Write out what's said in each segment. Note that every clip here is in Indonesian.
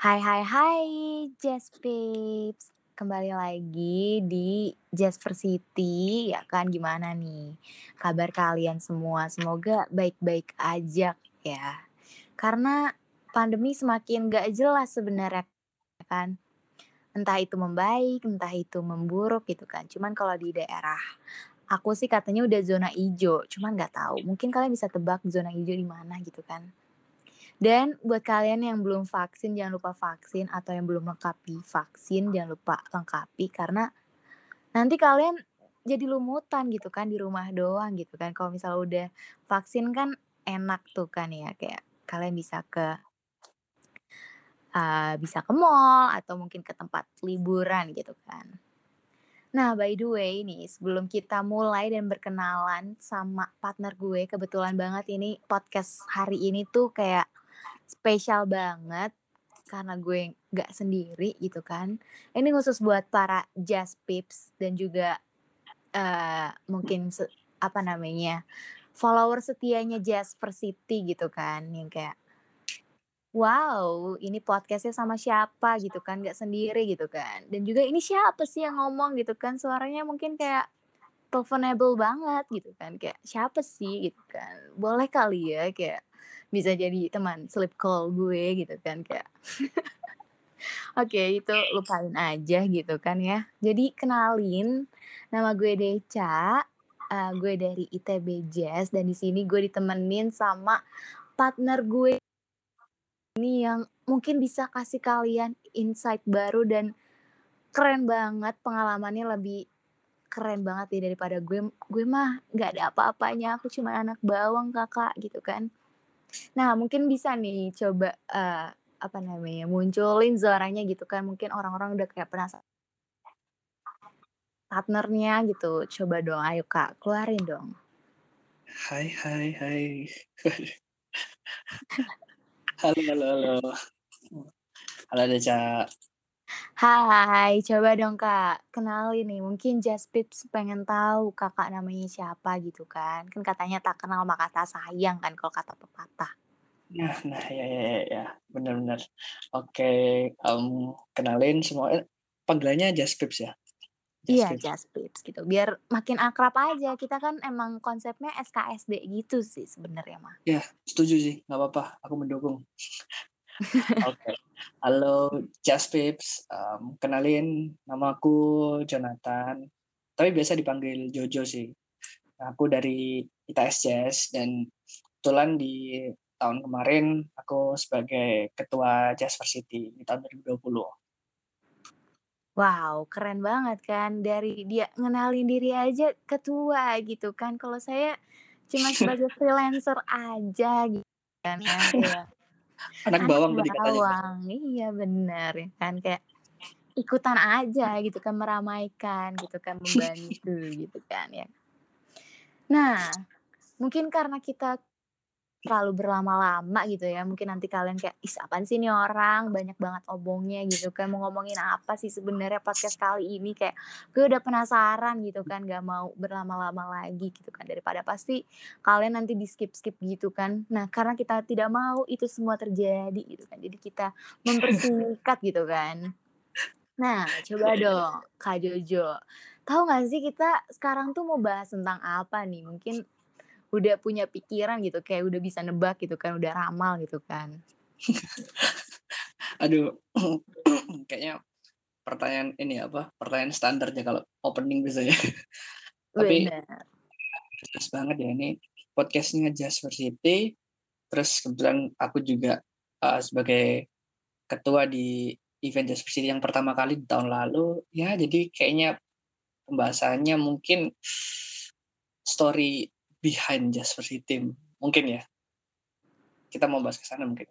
Hai hai hai Jazz Peeps, kembali lagi di Jazzversity ya kan, gimana nih kabar kalian semua? Semoga baik-baik aja ya. Karena pandemi semakin gak jelas sebenarnya kan. Entah itu membaik, entah itu memburuk gitu kan. Cuman kalau di daerah aku sih katanya udah zona ijo, cuman nggak tahu. Mungkin kalian bisa tebak zona ijo di mana gitu kan. Dan buat kalian yang belum vaksin, jangan lupa vaksin atau yang belum lengkapi vaksin, jangan lupa lengkapi karena nanti kalian jadi lumutan gitu kan di rumah doang gitu kan. Kalau misalnya udah vaksin kan enak tuh kan ya, kayak kalian bisa ke eee, bisa ke mall atau mungkin ke tempat liburan gitu kan. Nah, by the way nih, sebelum kita mulai dan berkenalan sama partner gue, kebetulan banget ini podcast hari ini tuh kayak spesial banget karena gue nggak sendiri gitu kan. Ini khusus buat para Jazz Peeps dan juga eee, mungkin apa namanya, follower setianya Jazzversity gitu kan, yang kayak wow, ini podcast-nya sama siapa gitu kan, nggak sendiri gitu kan. Dan juga ini siapa sih yang ngomong gitu kan, suaranya mungkin kayak teleponable banget gitu kan, kayak siapa sih gitu kan. Boleh kali ya kayak bisa jadi teman sleep call gue gitu kan, kayak Oke, itu lupain aja gitu kan ya. Jadi kenalin, nama gue Deca, eee, gue dari ITB Jazz dan di sini gue ditemenin sama partner gue ini yang mungkin bisa kasih kalian insight baru dan keren banget, pengalamannya lebih keren banget nih daripada gue. Gue mah nggak ada apa-apanya, aku cuma anak bawang, Kakak, gitu kan. Nah, mungkin bisa nih coba, eee, apa namanya, munculin suaranya gitu kan, mungkin orang-orang udah kayak penasa partnernya gitu. Coba dong, ayo Kak, keluarin dong. Hai hai hai. Halo halo halo. Halo Deca. Hai, coba dong Kak, kenalin nih, mungkin Peeps pengen tahu Kakak namanya siapa gitu kan. Kan katanya tak kenal maka tak sayang kan kalau kata pepatah. Nah nah, ya ya ya ya, bener. Oke, mmm, kenalin semua eh, panggilannya Peeps ya? Iya. Jazz Peeps gitu, biar makin akrab aja. Kita kan emang konsepnya SKSD gitu sih sebenarnya mah. Ya, setuju sih, nggak apa-apa, aku mendukung. Oke, halo Jazz Peeps, mmm, kenalin namaku Jonathan, tapi biasa dipanggil Jojo sih. Aku dari ITS Jazz dan kebetulan di tahun kemarin aku sebagai ketua Jazzversity di tahun 2020. Wow, keren banget kan, dari dia ngenalin diri aja ketua gitu kan. Kalau saya cuma sebagai freelancer aja gitu kan ya, Anak anak bawang tadi katanya, Kak? bawang. Iya bener ya kan, kayak ikutan aja gitu kan, meramaikan gitu kan, membantu gitu kan ya. Nah, mungkin karena kita terlalu berlama-lama gitu ya, mungkin nanti kalian kayak, "Ih, apaan sih ini orang, banyak banget omongnya," gitu kan, "mau ngomongin apa sih sebenarnya podcast kali ini?" Kayak gue udah penasaran gitu kan, nggak mau berlama-lama lagi gitu kan, daripada pasti kalian nanti di-skip-skip gitu kan. Nah, karena kita tidak mau itu semua terjadi gitu kan, jadi kita mempersingkat gitu kan. Nah, coba Iya iya. dong Kak Jojo, tahu nggak sih kita sekarang tuh mau bahas tentang apa nih? Mungkin udah punya pikiran gitu, kayak udah bisa nebak gitu kan, udah ramal gitu kan? Aduh, kayaknya pertanyaan ini apa, pertanyaan standar ya kalau opening biasanya. Tapi jelas banget ya ini podcast-nya Jazzversity, terus kebetulan aku juga, eee, sebagai ketua di event Jazzversity yang pertama kali di tahun lalu, ya jadi kayaknya pembahasannya mungkin story behind Jazzversity mungkin ya. Kita mau bahas ke sana mungkin.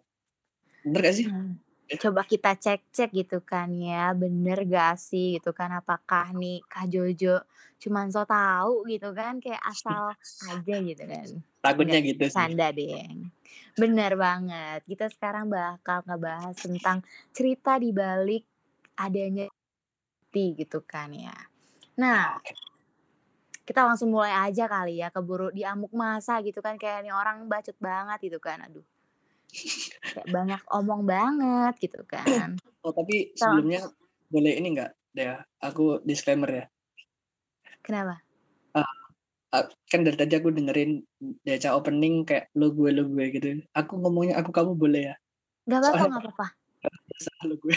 Bener nggak sih? Mmm, Ya. coba kita cek-cek gitu kan ya, bener gak sih gitu kan, apakah nih Kak Jojo cuman so tahu gitu kan, kayak asal aja gitu kan. Takutnya gitu sih. deng. Bener banget, kita sekarang bakal ngebahas tentang cerita di balik adanya gitu kan ya. Nah, Oke. Kita langsung mulai aja kali ya, keburu di amuk masa gitu kan, kayak ini orang bacot banget gitu kan, aduh. Kayak banyak omong banget gitu kan. Oh tapi So sebelumnya boleh ini nggak, Dea, aku disclaimer ya. Kenapa? Eee, a kan dari tadi aku dengerin Deca opening kayak lu gue lu gue gitu. Aku ngomongnya aku kamu boleh ya? Nggak Soalnya nggak gue.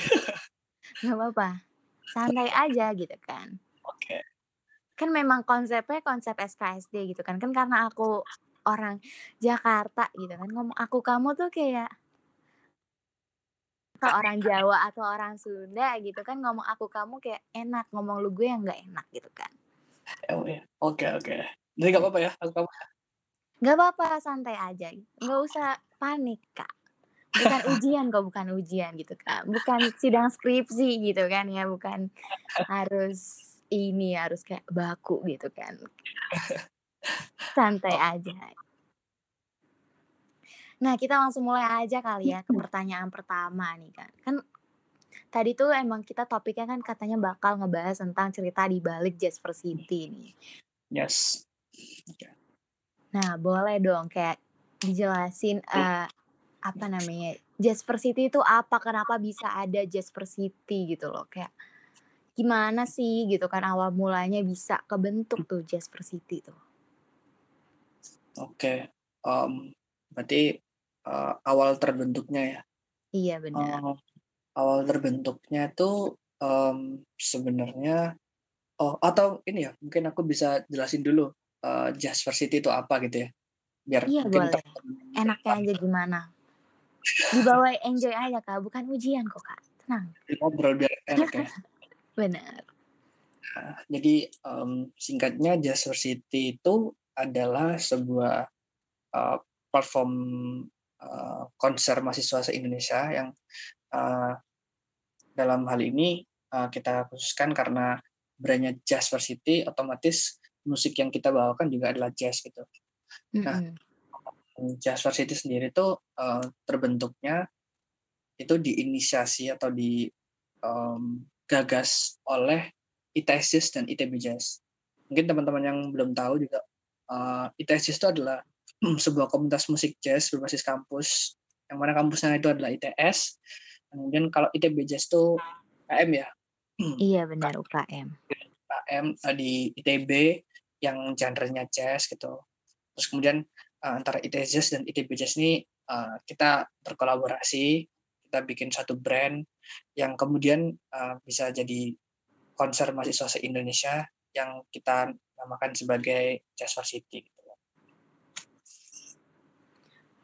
Nggak papa. Santai aja gitu kan. Oke. Kan memang konsepnya konsep SKSD gitu kan. Kan karena aku orang Jakarta gitu kan, ngomong aku kamu tuh kayak ke orang Jawa atau orang Sunda gitu kan ngomong aku kamu kayak enak, ngomong lu gue yang nggak enak gitu kan. Oh ya, oke oke. Jadi nggak apa-apa ya, aku kamu ya? Nggak papa, santai aja, nggak usah panik, Kak. Bukan ujian kok, bukan ujian gitu, Kak. Bukan sidang skripsi gitu kan ya, bukan harus ini, harus kayak baku gitu kan. Santai Oh. aja. Nah, kita langsung mulai aja kali ya ke pertanyaan pertama nih kan. Kan tadi tuh emang kita topiknya kan katanya bakal ngebahas tentang cerita di balik Jaspercity nih. Yes. Oke. Nah, boleh dong kayak dijelasin, eee, apa namanya, Jaspercity itu apa? Kenapa bisa ada Jaspercity gitu loh, kayak gimana sih gitu kan awal mulanya bisa kebentuk tuh Jaspercity tuh? Oke, mmm, berarti, eee, awal terbentuknya ya? Iya, benar. Eee, awal terbentuknya tuh, mmm, sebenarnya oh atau ini ya, mungkin aku bisa jelasin dulu, eee, Jaspercity itu apa gitu ya? Biar Iya, boleh. Enaknya aja gimana? Dibawa enjoy aja, Kak, bukan ujian kok, Kak, tenang. Ngobrol biar enak ya? Bener. Nah, jadi, mmm, singkatnya Jaspercity itu adalah sebuah, eee, platform, eee, konser mahasiswa se-Indonesia yang, eee, dalam hal ini, eee, kita khususkan karena brand-nya Jaspercity, otomatis musik yang kita bawakan juga adalah jazz gitu. Nah, Mhm. Jaspercity sendiri tuh, eee, terbentuknya itu diinisiasi atau di, mmm, gagas oleh Jazz dan ITB Jazz. Mungkin teman-teman yang belum tahu juga, ITS Jazz itu adalah sebuah komunitas musik jazz berbasis kampus, yang mana kampusnya itu adalah ITS. Kemudian kalau ITB Jazz tuh UKM ya? Iya, benar, UKM. UKM, eee, di ITB yang genre-nya jazz gitu. Terus kemudian, eee, antara ITS dan ITB Jazz ini, eee, kita berkolaborasi, kita bikin satu brand yang kemudian, eee, bisa jadi konser mahasiswa se-Indonesia yang kita namakan sebagai Jaspercity gitu loh.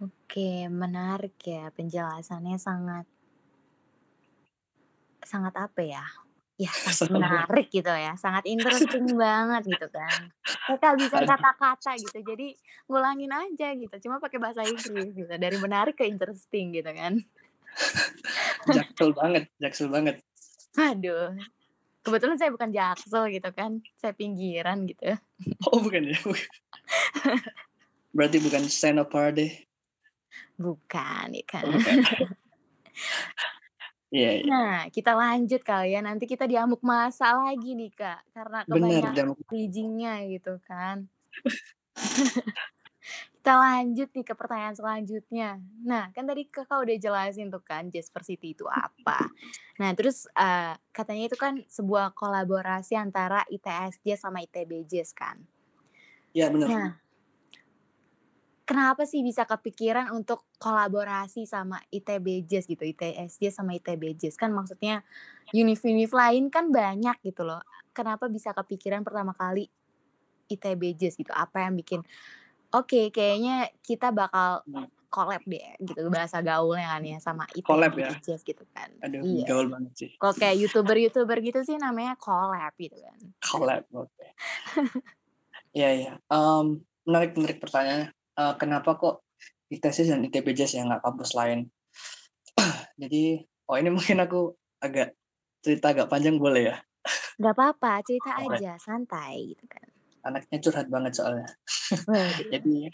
Oke, menarik ya penjelasannya sangat sangat apa ya, ya sangat menarik gitu ya, sangat interesting banget gitu kan. Kehabisan Aduh. kata-kata gitu, jadi ngulangin aja gitu, cuma pakai bahasa Inggris gitu, dari menarik ke interesting gitu kan. Jaksel banget jaksel banget. Aduh, kebetulan saya bukan Jaksel gitu kan, saya pinggiran gitu. Oh bukan ya? Bukan. Berarti bukan Senopade? Bukan, ya kan. Oh bukan. Iya iya. Nah, kita lanjut kali ya, nanti kita diamuk massa lagi nih, Kak, karena kebanyakan bridging-nya gitu kan. Kita lanjut nih ke pertanyaan selanjutnya. Nah, kan tadi Kakak udah jelasin tuh kan Jaspercity itu apa. Nah, terus, eee, katanya itu kan sebuah kolaborasi antara ITS Jazz sama ITB Jazz kan. Iya bener. Nah kenapa sih bisa kepikiran untuk kolaborasi sama ITB Jazz gitu, ITS Jazz sama ITB Jazz? Kan maksudnya univ-univ lain kan banyak gitu loh. Kenapa bisa kepikiran pertama kali ITB Jazz gitu? Apa yang bikin, oke kayaknya kita bakal Hmm. collab deh gitu, bahasa gaulnya kan ya, sama Collab ITB ya? Jazz gitu kan. Aduh Iya. gaul banget sih. Kalau kayak YouTuber-YouTuber gitu sih namanya collab gitu kan. Collab, oke. Iya iya, mmm, menarik menarik pertanyaannya, eee, kenapa kok Jazz dan ITB Jazz ya, nggak kampus lain? Jadi oh ini mungkin aku agak cerita agak panjang boleh ya? Nggak papa, cerita Boleh. aja, santai gitu kan. Anaknya curhat banget soalnya. Jadi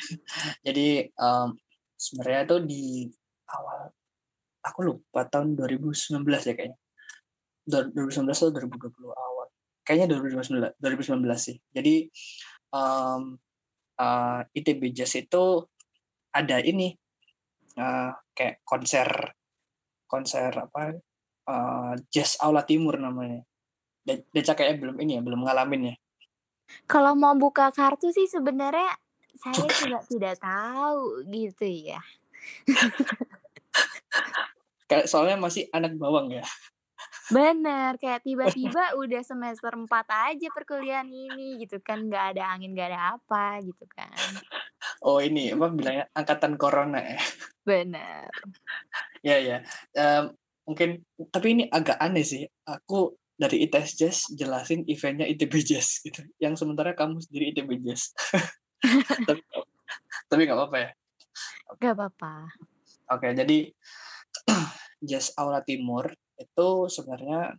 jadi, mmm, sebenarnya tuh di awal aku lupa tahun 2019 ya kayaknya. Dua 2019 atau 2020 awal. Kayaknya 2019 2019 sih. Jadi, mmm, eee, ITB Jazz itu ada ini, eee, kayak konser konser apa, eee, Jazz Aula Timur namanya. Deca kayaknya belum ini ya, belum ngalamin ya? Kalau mau buka kartu sih sebenarnya saya juga tidak tahu gitu ya. Kayak soalnya masih anak bawang ya? Bener, kayak tiba-tiba udah semester 4 aja perkuliahan ini gitu kan, nggak ada angin, nggak ada apa, gitu kan. Oh ini, apa bilangnya, angkatan corona ya? Bener. Iya iya, mmm, mungkin tapi ini agak aneh sih, aku dari ITS Jazz jelasin event-nya ITB Jazz gitu, yang sementara kamu sendiri ITB Jazz. Tapi tapi nggak apa-apa ya? Nggak papa. Oke, jadi Jazz Aula Timur itu sebenarnya,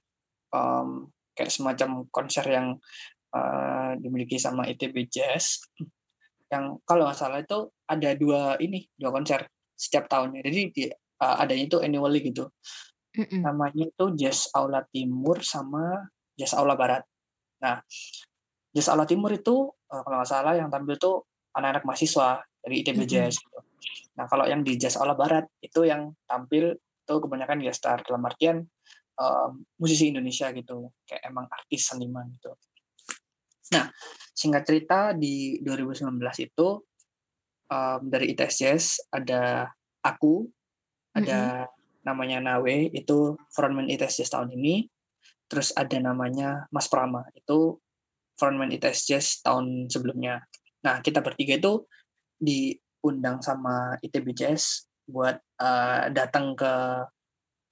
mmm, kayak semacam konser yang, eee, dimiliki sama ITB Jazz, yang kalau nggak salah itu ada 2 ini, 2 konser setiap tahunnya. Jadi di eee, adanya itu annually gitu. Mhm. Namanya itu Jazz Aula Timur sama Jazz Aula Barat. Nah, Jazz Aula Timur itu, eee, kalau nggak salah yang tampil tuh anak-anak mahasiswa dari ITB Mhm. Jazz gitu. Nah, kalau yang di Jazz Aula Barat itu yang tampil itu kebanyakan guest star, dalam artian, eee, musisi Indonesia gitu, kayak emang artis, seniman gitu. Nah, singkat cerita di 2019 itu, mmm, dari ITS Jazz ada aku, ada namanya Nawe, itu frontman ITS Jazz tahun ini, terus ada namanya Mas Prama, itu frontman ITS Jazz tahun sebelumnya. Nah, kita bertiga itu diundang sama ITB Jazz buat, eee, datang ke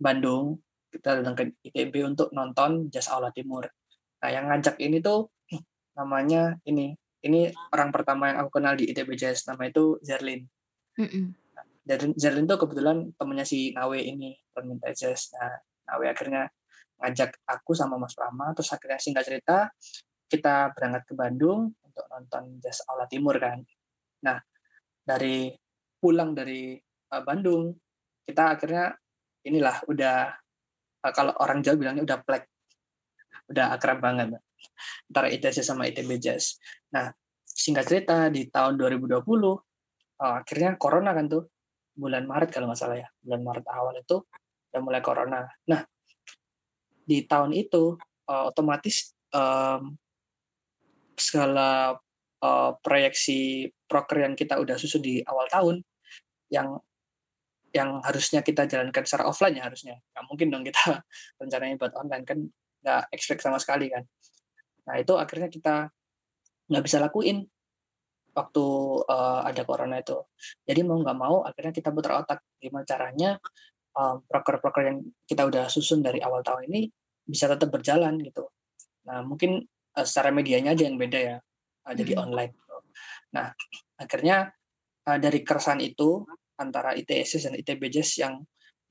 Bandung, kita datang ke ITB untuk nonton Jazz Aula Timur. Nah, yang ngajak ini tuh namanya ini, ini orang pertama yang aku kenal di ITB Jazz, namanya itu. Zerlin Zerlin tuh kebetulan temennya si Nawe ini, ITS Jazz. Nah, Nawe akhirnya ngajak aku sama Mas Prama, terus akhirnya singkat cerita, kita berangkat ke Bandung untuk nonton Jazz Aula Timur kan. Nah, dari pulang dari, eee, Bandung, kita akhirnya inilah udah, eee, kalau orang Jawa bilangnya udah plek, udah akrab banget antara Jazz sama ITB Jazz. Nah, singkat cerita di tahun 2020, eee, akhirnya corona kan tuh, bulan Maret kalau nggak salah ya, bulan Maret awal itu udah mulai corona. Nah, di tahun itu, eee, otomatis, mmm, segala, eee, proyeksi proker yang kita udah susun di awal tahun, yang yang harusnya kita jalankan secara offline ya harusnya, nggak mungkin dong kita rencananya buat online, kan nggak expect sama sekali kan. Nah, itu akhirnya kita nggak bisa lakuin waktu, eee, ada corona itu. Jadi mau nggak mau akhirnya kita putar otak, gimana caranya, eee, proker-proker yang kita udah susun dari awal tahun ini bisa tetap berjalan gitu. Nah, mungkin, eee, secara medianya aja yang beda ya, eee, jadi Mhm. online gitu. Nah, akhirnya, eee, dari keresahan itu antara ITS Jazz dan ITB Jazz yang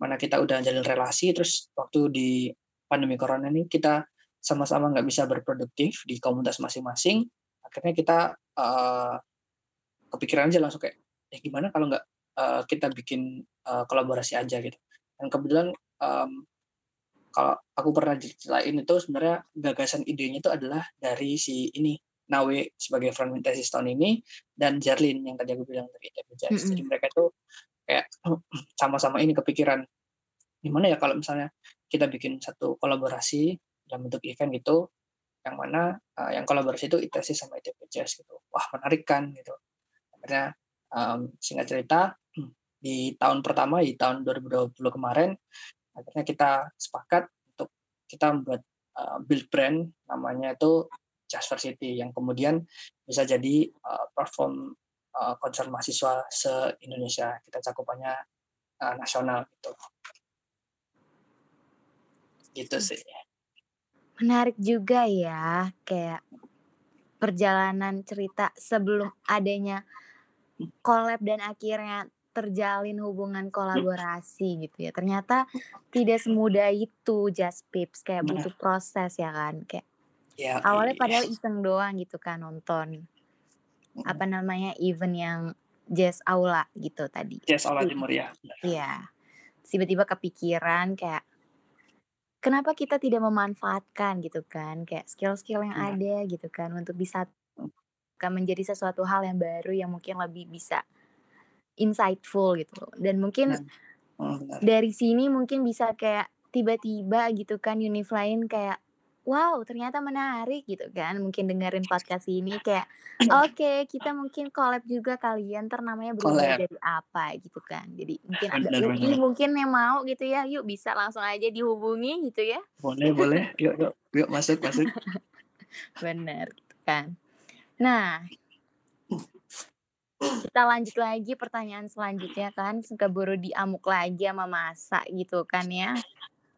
mana kita udah jalin relasi, terus waktu di pandemi corona ini kita sama-sama nggak bisa berproduktif di komunitas masing-masing, akhirnya kita, eee, kepikiran aja langsung kayak, "Eh, gimana kalau nggak, eee, kita bikin, eee, kolaborasi aja?" Gitu. Dan kebetulan, mmm, kalau aku pernah diceritain itu sebenarnya gagasan idenya itu adalah dari si ini, Nawe sebagai frontman Jazz tahun ini, dan Zerlin yang tadi aku bilang dari ITB Jazz. Jadi mereka itu kayak sama-sama ini kepikiran, gimana ya kalau misalnya kita bikin satu kolaborasi dalam bentuk event gitu, yang mana, eee, yang kolaborasi itu Jazz sama Jazz gitu. Wah, menarik kan gitu. Akhirnya, mmm, singkat cerita, di tahun pertama, di tahun 2020 kemarin, akhirnya kita sepakat untuk kita membuat, eee, build brand namanya itu Jazz Versity, yang kemudian bisa jadi, eee, platform, eee, konser mahasiswa se-Indonesia. Kita cakupannya, eee, nasional gitu. Gitu sih. Menarik juga ya, kayak perjalanan cerita sebelum adanya collab dan akhirnya terjalin hubungan kolaborasi gitu ya. Ternyata tidak semudah itu Just Pips, kayak butuh proses ya kan, kayak Yoi. awalnya padahal iseng doang gitu kan nonton, Mhm. apa namanya, event yang Jazz Aula gitu tadi. Jazz Aula Iya. Timur ya. Iya. Tiba-tiba kepikiran kayak kenapa kita tidak memanfaatkan gitu kan, kayak skill-skill yang Bener. ada gitu kan untuk bisa Mmm. kan menjadi sesuatu hal yang baru yang mungkin lebih bisa insightful gitu dan mungkin Nah, oh benar. dari sini mungkin bisa kayak tiba-tiba gitu kan univ lain kayak, "Wow ternyata menarik," gitu kan mungkin dengerin podcast ini kayak, "Oke kita mungkin collab juga kali ya entar namanya berubah jadi apa," gitu kan. Jadi mungkin ada UI mungkin yang mau gitu ya, yuk bisa langsung aja dihubungi gitu ya. Boleh boleh, yuk yuk yuk masuk masuk. Bener gitu kan. Nah kita lanjut lagi pertanyaan selanjutnya kan, keburu diamuk lagi sama masa gitu kan ya.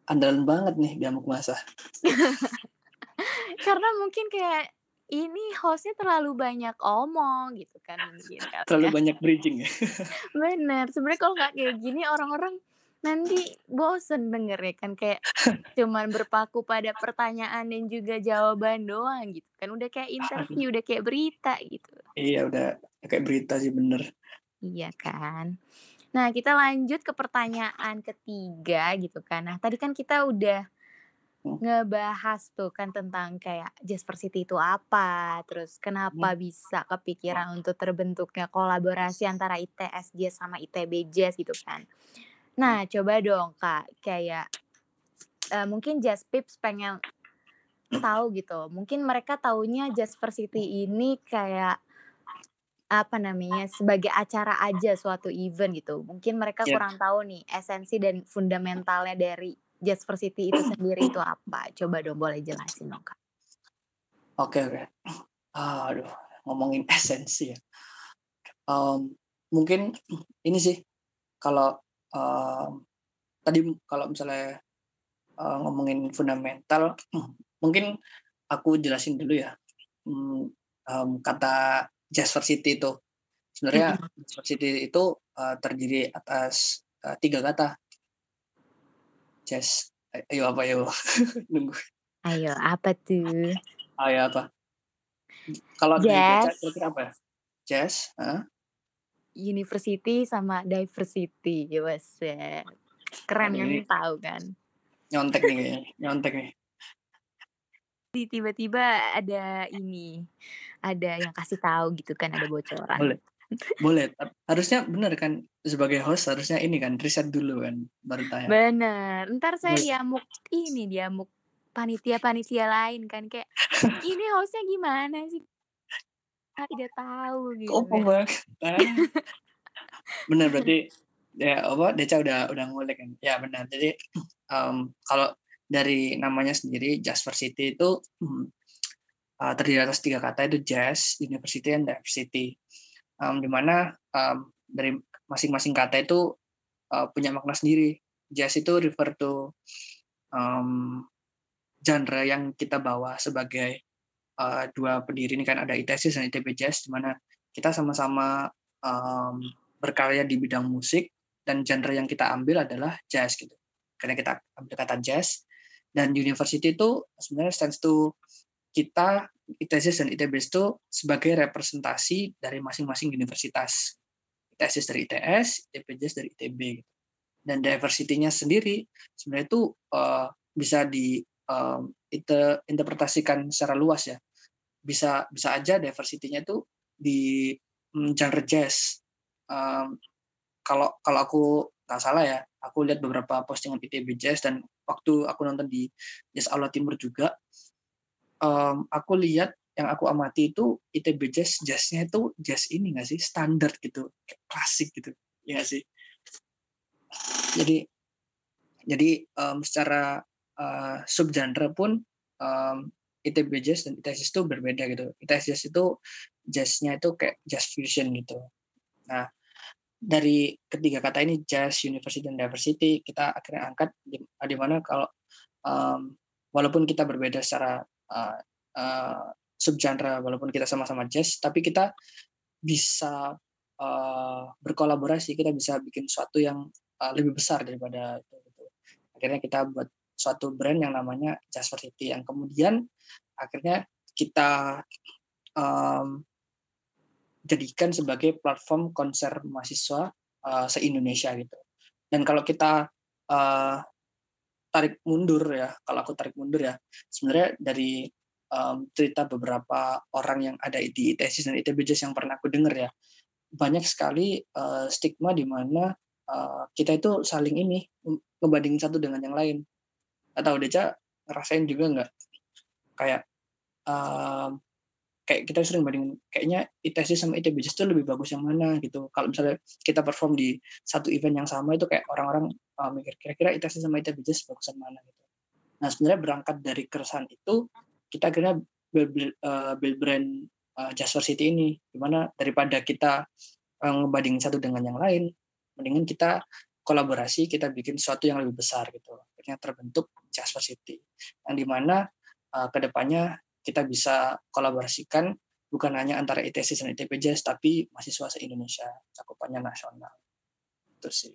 Andalan banget nih diamuk masa. Karena mungkin kayak ini host-nya terlalu banyak omong gitu kan mungkin Terlalu ya. banyak bridging ya. Bener, sebenarnya kalau nggak kayak gini orang-orang nanti bosen dengernya kan kayak cuman berpaku pada pertanyaan dan juga jawaban doang gitu kan, udah kayak interview, udah kayak berita gitu. Iya udah kayak berita sih bener. Iya kan. Nah kita lanjut ke pertanyaan ketiga gitu kan. Nah tadi kan kita udah Hmm. ngebahas tuh kan tentang kayak Jaspersity itu apa, terus kenapa Hmm. bisa kepikiran untuk terbentuknya kolaborasi antara ITS Jazz sama ITB Jazz gitu kan. Nah coba dong Kak kayak, eee, mungkin Jazz Pips pengen tahu gitu, mungkin mereka taunya Jaspersity ini kayak apa namanya, sebagai acara aja suatu event gitu. Mungkin mereka Iya. kurang tahu nih esensi dan fundamentalnya dari Jaspersity itu sendiri itu apa. Coba dong boleh jelasin dong Kak. Oke oke. Aduh ngomongin esensi ya. Mmm, mungkin ini sih kalau, mmm, tadi kalau misalnya, eee, ngomongin fundamental mungkin aku jelasin dulu ya, mmm, kata Jaspersity itu. Sebenarnya Mhm. Jaspersity itu, eee, terdiri atas, eee, 3 kata. Jas a ayo apa ayo? Nunggu. Ayo apa tuh? Ayo apa? Kalau Jazz. kira-kira apa ya? Jazz, heeh. University sama diversity, buset. Keren ini tahu kan. nyontek nih kayaknya, nyontek nih. Tiba-tiba ada ini, ada yang kasih tahu gitu kan, ada bocoran. Boleh boleh, harusnya bener kan sebagai host harusnya ini kan riset dulu kan baru tanya. Bener, entar saya Boleh. diamuk ini, diamuk panitia-panitia lain kan kayak, "Ini host-nya gimana sih?" "Ah, tidak tahu," gitu kan. banget. Bener berarti ya apa, Deca udah udah ngulik kan. Ya benar. Jadi, mmm, kalau dari namanya sendiri Jaspersity itu, mmm, eee, terdiri atas 3 kata itu jazz, university, and diversity. Mmm, di mana, mmm, dari masing-masing kata itu, eee, punya makna sendiri. Jazz itu refer to, mmm, genre yang kita bawa sebagai, eee, 2 pendiri ini kan ada ITS dan ITB Jazz di mana kita sama-sama, mmm, berkarya di bidang musik dan genre yang kita ambil adalah jazz gitu. Karena kita ambil kata jazz dan university itu sebenarnya stands to kita ITS dan ITB itu sebagai representasi dari masing-masing universitas. ITS dari ITS, ITB Jazz dari ITB gitu. Dan diversity-nya sendiri sebenarnya itu, eee, bisa di, ite interpretasikan secara luas ya. Bisa bisa aja diversity-nya itu di, mmm, genre jazz. Mmm, kalau kalau aku nggak salah ya, aku lihat beberapa postingan ITB Jazz dan waktu aku nonton di Jazz Aula Timur juga, mmm, aku lihat yang aku amati itu ITB Jazz, jazz-nya itu jazz ini nggak sih, standar gitu, klasik gitu, iya nggak sih? Jadi jadi, mmm, secara, eee, subgenre pun, mmm, ITB Jazz dan ITS itu berbeda gitu. ITS Jazz itu jazz-nya itu kayak jazz fusion gitu. Nah, dari ketiga kata ini jazz, university, dan diversity kita akhirnya angkat di di mana kalau, mmm, walaupun kita berbeda secara, eee eee, subgenre, walaupun kita sama-sama jazz, tapi kita bisa, eee, berkolaborasi, kita bisa bikin sesuatu yang, eee, lebih besar daripada itu gitu. Akhirnya kita buat suatu brand yang namanya Jaspersity yang kemudian akhirnya kita, mmm, jadikan sebagai platform konser mahasiswa, eee, se-Indonesia gitu. Dan kalau kita, eee, tarik mundur ya, kalau aku tarik mundur ya, sebenarnya dari, mmm, cerita beberapa orang yang ada di ITS dan ITB Jazz yang pernah aku denger ya, banyak sekali uh, stigma di mana uh, kita itu saling ini ngebandingin satu dengan yang lain. Atau Deca ngerasain juga nggak kayak um, kayak kita sering bandingin kayaknya ITC sama ITBJS itu lebih bagus yang mana gitu. Kalau misalnya kita perform di satu event yang sama itu kayak orang-orang uh, mikir kira-kira ITC sama ITBJS bagusan mana gitu. Nah sebenarnya berangkat dari keresahan itu kita akhirnya build, build, uh, build brand uh, Jasper City ini, di mana daripada kita uh, satu dengan yang lain, mendingan kita kolaborasi, kita bikin sesuatu yang lebih besar gitu. Akhirnya terbentuk Jasper City, yang di mana uh, ke depannya kita bisa kolaborasikan bukan hanya antara ITC dan ITPJS tapi mahasiswa se-Indonesia cakupannya nasional. Itu sih.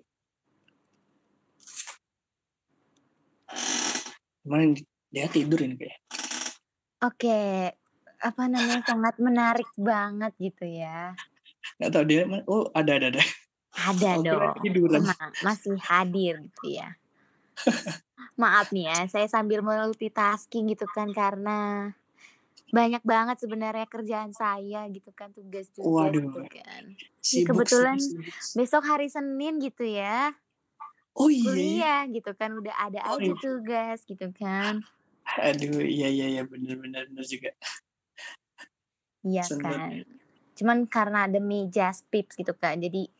Gimana dia tidur ini kayak oke apa namanya sangat menarik banget gitu ya. Nggak tahu dia oh ada ada ada. Ada oh, dong. tiduran. masih hadir gitu ya maaf nih ya saya sambil multitasking gitu kan karena banyak banget sebenarnya kerjaan saya gitu kan, tugas-tugas gitu kan. Ya kebetulan sibuk, sibuk. besok hari Senin gitu ya. Oh iya. Kuliah gitu kan udah ada oh, aja iya. tugas gitu kan. Aduh, iya iya iya bener bener bener juga. Iya kan. Cuman karena demi just pips gitu kan. Jadi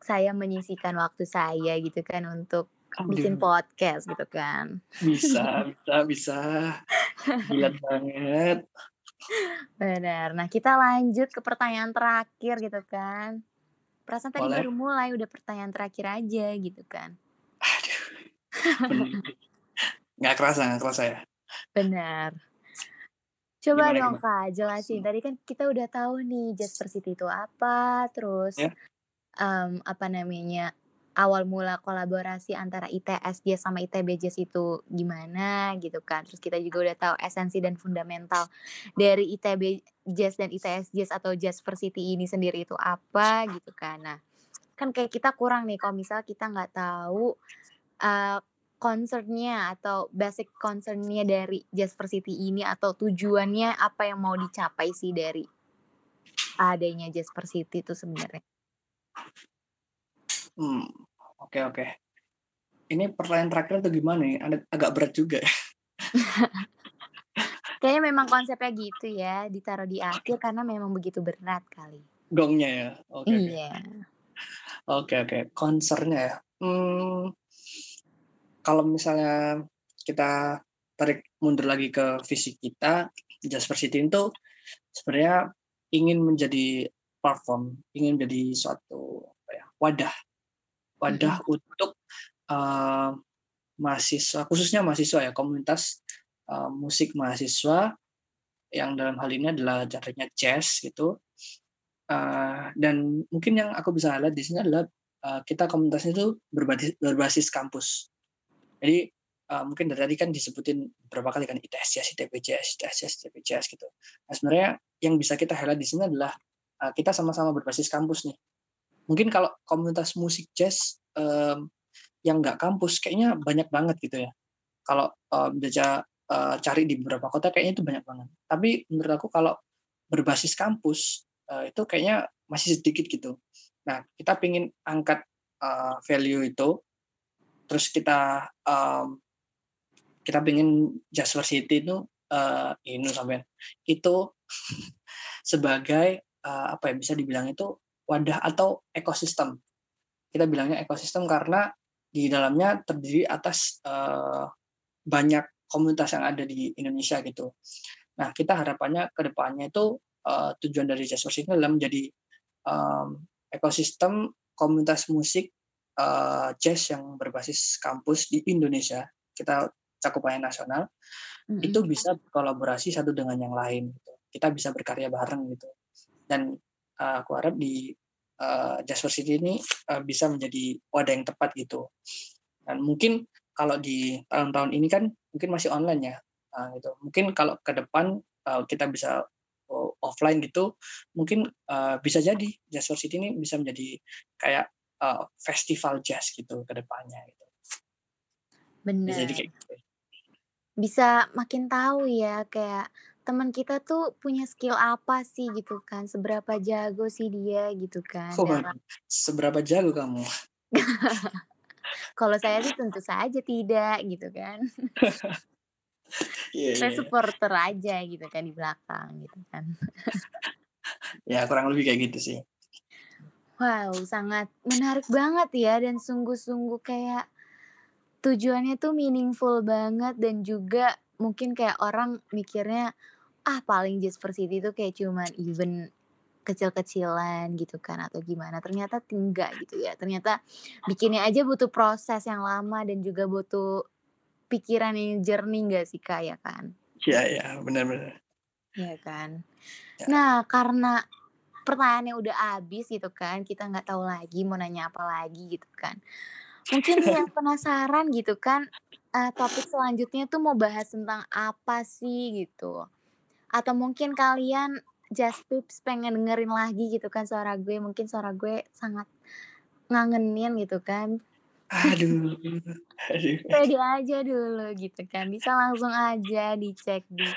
saya menyisikan waktu saya gitu kan untuk bikin podcast gitu kan. Bisa, bisa, bisa. Gila banget. Benar. Nah, kita lanjut ke pertanyaan terakhir gitu kan. Perasaan tadi baru mulai udah pertanyaan terakhir aja gitu kan. Aduh. Nggak kerasa, nggak kerasa ya. Benar. Coba gimana, dong gimana? Kak, jelasin. Tadi kan kita udah tahu nih Jasper City itu apa, terus ya? um, apa namanya awal mula kolaborasi antara ITS Jazz sama ITB Jazz itu gimana gitu kan. Terus kita juga udah tahu esensi dan fundamental dari ITB Jazz dan ITS Jazz atau Jazz Varsity ini sendiri itu apa gitu kan. Nah, kan kayak kita kurang nih kalau misal kita nggak tahu uh, concernnya atau basic concernnya dari Jazz Varsity ini atau tujuannya apa yang mau dicapai sih dari adanya Jazz Varsity itu sebenarnya. Hmm, oke oke. Ini pertanyaan terakhir tuh gimana nih? Agak berat juga ya. Kayaknya memang konsepnya gitu ya, ditaruh di akhir karena memang begitu berat kali. Gongnya ya? Oke. Iya. Oke oke, concernnya ya. Hmm, kalau misalnya kita tarik mundur lagi ke visi kita, Jasper City itu sebenarnya ingin menjadi platform, ingin menjadi suatu ya, wadah wadah hmm. untuk uh, mahasiswa khususnya mahasiswa ya komunitas uh, musik mahasiswa yang dalam hal ini adalah genre jazz gitu. Uh, dan mungkin yang aku bisa lihat di sini adalah uh, kita komunitasnya itu berbasis, berbasis kampus. Jadi uh, mungkin dari tadi kan disebutin beberapa kali kan ITS jazz, ITB jazz, ITS jazz, ITB jazz gitu. Nah sebenarnya yang bisa kita highlight di sini adalah uh, kita sama-sama berbasis kampus nih mungkin kalau komunitas musik jazz um, yang nggak kampus kayaknya banyak banget gitu ya. Kalau um, baca uh, cari di beberapa kota kayaknya itu banyak banget. Tapi menurut aku kalau berbasis kampus uh, itu kayaknya masih sedikit gitu. Nah kita pingin angkat uh, value itu terus kita um, kita pingin Jasper City itu uh, ini sampai itu sebagai uh, apa ya bisa dibilang itu wadah atau ekosistem. Kita bilangnya ekosistem karena di dalamnya terdiri atas uh, banyak komunitas yang ada di Indonesia gitu. Nah, kita harapannya ke depannya itu uh, tujuan dari Jasper ini adalah menjadi um, ekosistem komunitas musik uh, jazz yang berbasis kampus di Indonesia. Kita cakupannya nasional. Mm -hmm. Itu bisa berkolaborasi satu dengan yang lain gitu. Kita bisa berkarya bareng gitu. Dan uh, aku harap di uh, Jasper City ini uh, bisa menjadi wadah yang tepat gitu. Dan mungkin kalau di tahun-tahun ini kan mungkin masih online ya, uh, gitu. Mungkin kalau ke depan uh, kita bisa uh, offline gitu, mungkin uh, bisa jadi Jasper City ini bisa menjadi kayak uh, festival jazz gitu ke depannya gitu. Benar. Bisa jadi kayak gitu. Bisa makin tahu ya kayak teman kita tuh punya skill apa sih gitu kan, seberapa jago sih dia gitu kan Oh, dalam seberapa jago kamu? Kalau saya sih tentu saja tidak gitu kan. Iya Saya iya iya. supporter aja gitu kan di belakang gitu kan. Ya kurang lebih kayak gitu sih. Wow, sangat menarik banget ya dan sungguh-sungguh kayak tujuannya tuh meaningful banget dan juga mungkin kayak orang mikirnya, ah paling Jasper City itu kayak cuman event kecil-kecilan gitu kan atau gimana, ternyata enggak gitu ya. Ternyata bikinnya aja butuh proses yang lama dan juga butuh pikiran yang jernih nggak sih, Kak, ya kan? Iya iya, bener. Iya kan. Ya. Nah, karena pertanyaannya udah habis gitu kan, kita nggak tahu lagi mau nanya apa lagi gitu kan. Mungkin yang penasaran gitu kan, eee, topik selanjutnya tuh mau bahas tentang apa sih gitu. Atau mungkin kalian Jaspips pengen dengerin lagi gitu kan suara gue, mungkin suara gue sangat ngangenin gitu kan. Aduh aduh. Pede aja dulu gitu kan, bisa langsung aja dicek di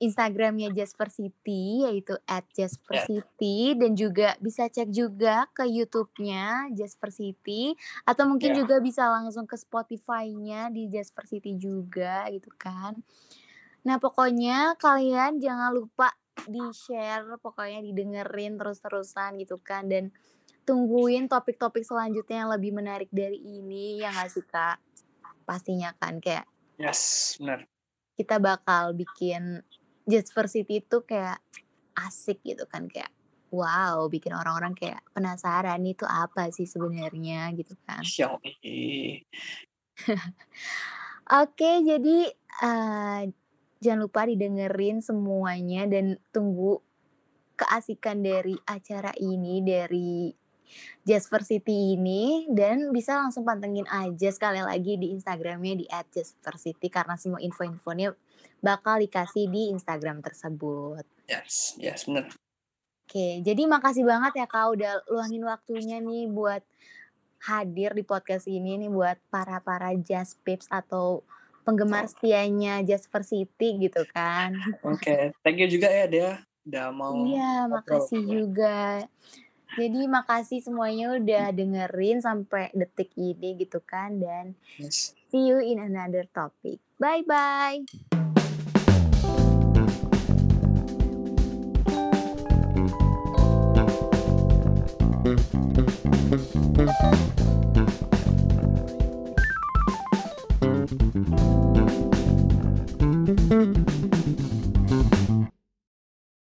Instagram-nya Jasper City yaitu Ya. @jaspercity dan juga bisa cek juga ke YouTube-nya Jasper City atau mungkin Ya. juga bisa langsung ke Spotify-nya di Jasper City juga gitu kan. Nah, pokoknya kalian jangan lupa di-share, pokoknya didengerin terus-terusan gitu kan dan tungguin topik-topik selanjutnya yang lebih menarik dari ini, ya nggak sih, Kak? Pastinya kan kayak Yes, bener. kita bakal bikin Jasper City itu kayak asik gitu kan, kayak wow, bikin orang-orang kayak penasaran itu apa sih sebenarnya gitu kan. Oke, jadi, eee, jangan lupa didengerin semuanya dan tunggu keasikan dari acara ini, dari Jasper City ini dan bisa langsung pantengin aja sekali lagi di Instagram-nya di @jaspercity karena semua info-infonya bakal dikasih di Instagram tersebut. Yes yes, bener. Oke, jadi makasih banget ya, Kak, udah luangin waktunya nih buat hadir di podcast ini nih buat para-para Jaspips atau penggemar Oh. setianya Jasper City gitu kan. Oke, thank you juga ya, Dea, udah mau Iya, makasih juga. Jadi makasih semuanya udah dengerin sampai detik ini gitu kan dan Yes. see you in another topic. Bye-bye.